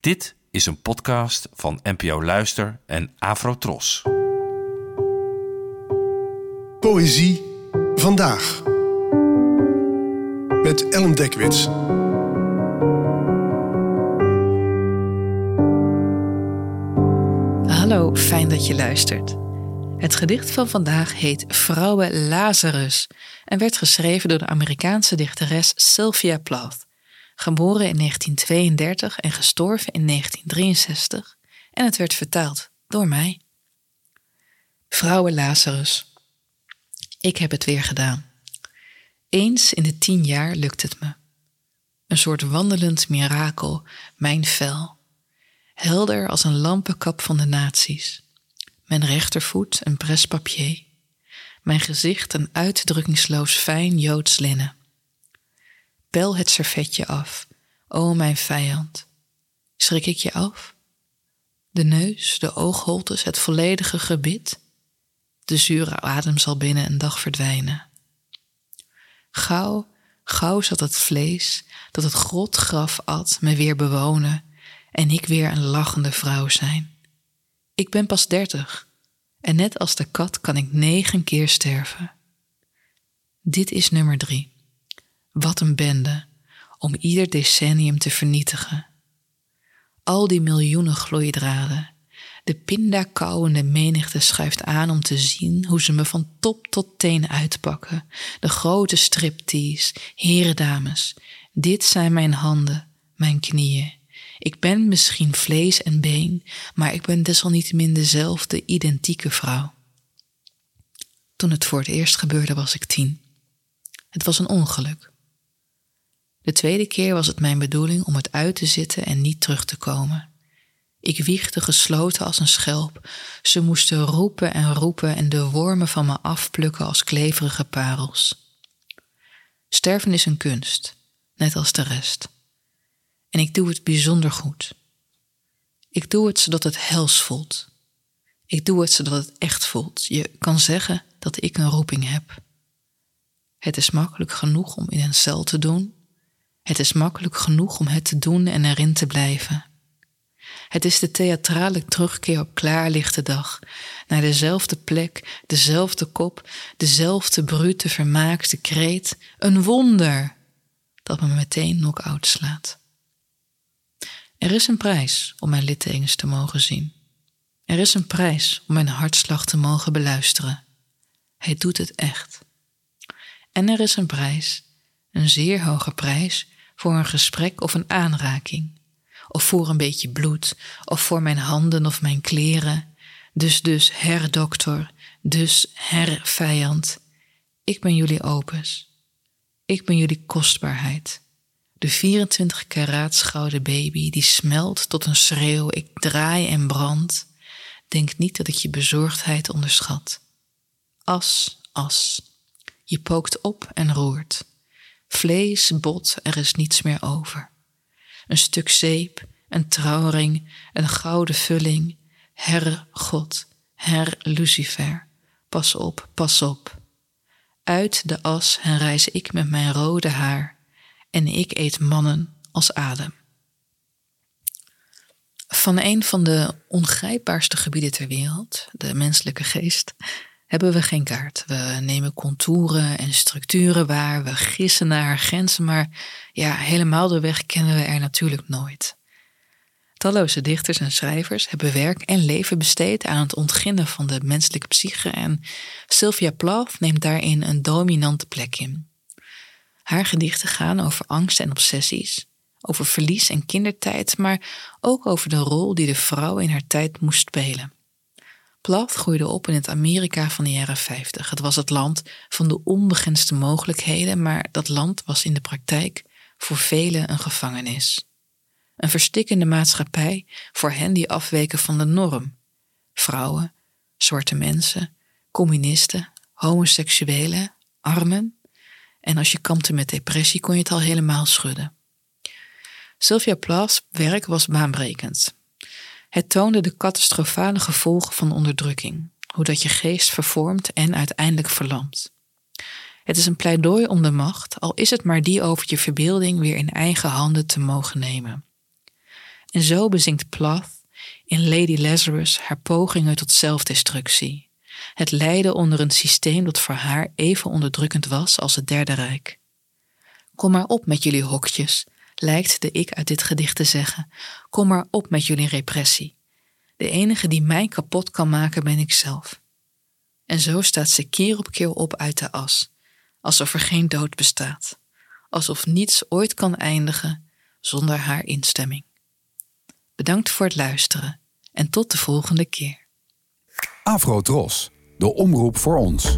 Dit is een podcast van NPO Luister en Afrotros. Poëzie vandaag. Met Ellen Dekwits. Hallo, fijn dat je luistert. Het gedicht van vandaag heet Vrouwen Lazarus en werd geschreven door de Amerikaanse dichteres Sylvia Plath, geboren in 1932 en gestorven in 1963, en het werd vertaald door mij. Vrouwen Lazarus. Ik heb het weer gedaan. Eens in de tien jaar lukt het me. Een soort wandelend mirakel, mijn vel. Helder als een lampenkap van de naties. Mijn rechtervoet een prespapier. Mijn gezicht een uitdrukkingsloos fijn Joods linnen. Pel het servetje af, o mijn vijand. Schrik ik je af? De neus, de oogholtes, het volledige gebit? De zure adem zal binnen een dag verdwijnen. Gauw, gauw zat het vlees dat het grotgraf at me weer bewonen en ik weer een lachende vrouw zijn. Ik ben pas dertig en net als de kat kan ik negen keer sterven. Dit is nummer drie. Wat een bende om ieder decennium te vernietigen. Al die miljoenen gloeidraden, de pindakauwende menigte schuift aan om te zien hoe ze me van top tot teen uitpakken. De grote striptease, heren dames, dit zijn mijn handen, mijn knieën. Ik ben misschien vlees en been, maar ik ben desalniettemin dezelfde identieke vrouw. Toen het voor het eerst gebeurde was ik tien. Het was een ongeluk. De tweede keer was het mijn bedoeling om het uit te zitten en niet terug te komen. Ik wiegde gesloten als een schelp. Ze moesten roepen en roepen en de wormen van me afplukken als kleverige parels. Sterven is een kunst, net als de rest. En ik doe het bijzonder goed. Ik doe het zodat het hels voelt. Ik doe het zodat het echt voelt. Je kan zeggen dat ik een roeping heb. Het is makkelijk genoeg om in een cel te doen. Het is makkelijk genoeg om het te doen en erin te blijven. Het is de theatrale terugkeer op klaarlichte dag, naar dezelfde plek, dezelfde kop, dezelfde brute vermaakte kreet. Een wonder dat me meteen knock-out slaat. Er is een prijs om mijn littekens te mogen zien. Er is een prijs om mijn hartslag te mogen beluisteren. Hij doet het echt. En er is een prijs, een zeer hoge prijs, voor een gesprek of een aanraking, of voor een beetje bloed, of voor mijn handen of mijn kleren. Dus, dus, herdokter, dus, hervijand. Ik ben jullie opus. Ik ben jullie kostbaarheid. De 24 karaats gouden baby die smelt tot een schreeuw, ik draai en brand. Denk niet dat ik je bezorgdheid onderschat. As, as. Je pookt op en roert. Vlees, bot, er is niets meer over. Een stuk zeep, een trouwring, een gouden vulling. Herre God, Her Lucifer, pas op, pas op. Uit de as herrijs ik met mijn rode haar en ik eet mannen als adem. Van een van de ongrijpbaarste gebieden ter wereld, de menselijke geest, hebben we geen kaart. We nemen contouren en structuren waar, we gissen naar grenzen, maar ja, helemaal de weg kennen we er natuurlijk nooit. Talloze dichters en schrijvers hebben werk en leven besteed aan het ontginnen van de menselijke psyche en Sylvia Plath neemt daarin een dominante plek in. Haar gedichten gaan over angst en obsessies, over verlies en kindertijd, maar ook over de rol die de vrouw in haar tijd moest spelen. Plath groeide op in het Amerika van de jaren 50. Het was het land van de onbegrensde mogelijkheden, maar dat land was in de praktijk voor velen een gevangenis. Een verstikkende maatschappij voor hen die afweken van de norm. Vrouwen, zwarte mensen, communisten, homoseksuelen, armen, en als je kampte met depressie kon je het al helemaal schudden. Sylvia Plath's werk was baanbrekend. Het toonde de catastrofale gevolgen van onderdrukking, hoe dat je geest vervormt en uiteindelijk verlamt. Het is een pleidooi om de macht, al is het maar die over je verbeelding weer in eigen handen te mogen nemen. En zo bezinkt Plath in Lady Lazarus haar pogingen tot zelfdestructie. Het lijden onder een systeem dat voor haar even onderdrukkend was als het Derde Rijk. Kom maar op met jullie hokjes, lijkt de ik uit dit gedicht te zeggen. Kom maar op met jullie repressie. De enige die mij kapot kan maken ben ik zelf. En zo staat ze keer op keer op uit de as, alsof er geen dood bestaat, alsof niets ooit kan eindigen zonder haar instemming. Bedankt voor het luisteren en tot de volgende keer. Afro Tros, de omroep voor ons.